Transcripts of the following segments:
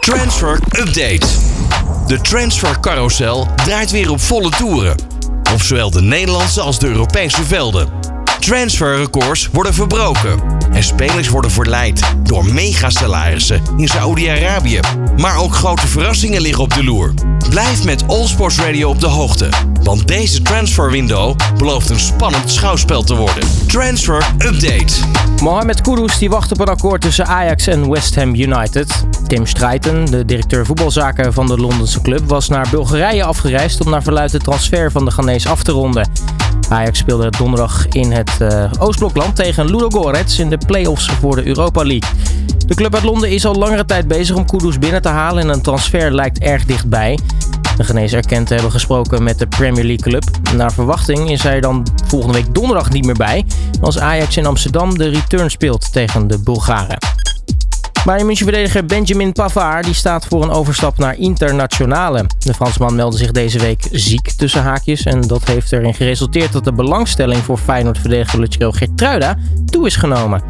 Transfer Update. De transfer carousel draait weer op volle toeren. Op zowel de Nederlandse als de Europese velden. Transferrecords worden verbroken. Spelers worden verleid door megasalarissen in Saoedi-Arabië. Maar ook grote verrassingen liggen op de loer. Blijf met All Sports Radio op de hoogte. Want deze transferwindow belooft een spannend schouwspel te worden. Transfer Update. Mohamed Kudus die wacht op een akkoord tussen Ajax en West Ham United. Tim Strijten, de directeur voetbalzaken van de Londense club, was naar Bulgarije afgereisd om naar verluid de transfer van de Ghanese af te ronden. Ajax speelde donderdag in het uh, Oostblokland tegen Ludogorets in de play-offs voor de Europa League. De club uit Londen is al langere tijd bezig om Kudus binnen te halen en een transfer lijkt erg dichtbij. De genees erkent te hebben gesproken met de Premier League club. Naar verwachting is hij dan volgende week donderdag niet meer bij, als Ajax in Amsterdam de return speelt tegen de Bulgaren. Bayern München-verdediger Benjamin Pavard die staat voor een overstap naar Internationale. De Fransman meldde zich deze week ziek tussen haakjes en dat heeft erin geresulteerd dat de belangstelling voor Feyenoord-verdediger Lucero Geertruida toe is genomen.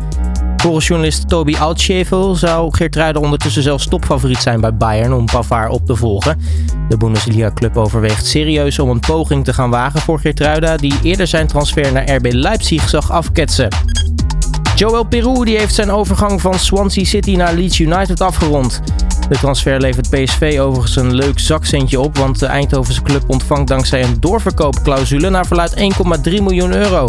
Volgens journalist Toby Altscheffel zou Geertruida ondertussen zelfs topfavoriet zijn bij Bayern om Pavard op te volgen. De Bundesliga-club overweegt serieus om een poging te gaan wagen voor Geertruida, die eerder zijn transfer naar RB Leipzig zag afketsen. Joel Peru die heeft zijn overgang van Swansea City naar Leeds United afgerond. De transfer levert PSV overigens een leuk zakcentje op, want de Eindhovense club ontvangt dankzij een doorverkoopclausule naar verluid 1,3 miljoen euro.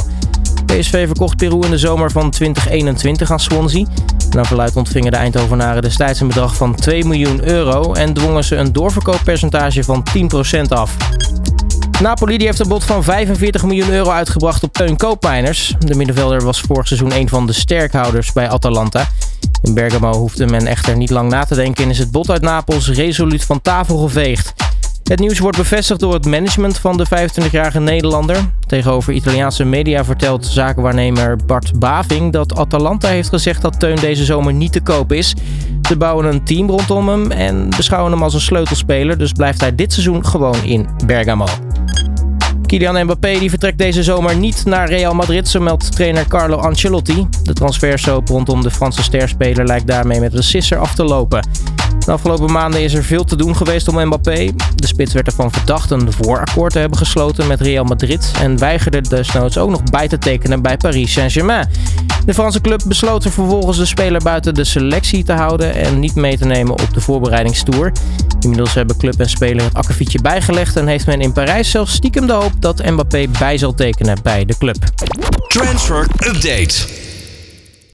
PSV verkocht Peru in de zomer van 2021 aan Swansea. Naar verluid ontvingen de Eindhovenaren destijds een bedrag van 2 miljoen euro en dwongen ze een doorverkooppercentage van 10% af. Napoli die heeft een bod van 45 miljoen euro uitgebracht op Teun Koopmeiners. De middenvelder was vorig seizoen een van de sterkhouders bij Atalanta. In Bergamo hoefde men echter niet lang na te denken en is het bod uit Napels resoluut van tafel geveegd. Het nieuws wordt bevestigd door het management van de 25-jarige Nederlander. Tegenover Italiaanse media vertelt zakenwaarnemer Bart Baving dat Atalanta heeft gezegd dat Teun deze zomer niet te koop is. Ze bouwen een team rondom hem en beschouwen hem als een sleutelspeler, dus blijft hij dit seizoen gewoon in Bergamo. Kylian Mbappé die vertrekt deze zomer niet naar Real Madrid, zo meldt trainer Carlo Ancelotti. De transfersoop rondom de Franse sterspeler lijkt daarmee met een sisser af te lopen. De afgelopen maanden is er veel te doen geweest om Mbappé. De spits werd ervan verdacht een voorakkoord te hebben gesloten met Real Madrid en weigerde desnoods ook nog bij te tekenen bij Paris Saint-Germain. De Franse club besloot er vervolgens de speler buiten de selectie te houden en niet mee te nemen op de voorbereidingstour. Inmiddels hebben club en speler het akkefietje bijgelegd en heeft men in Parijs zelfs stiekem de hoop dat Mbappé bij zal tekenen bij de club. Transfer Update.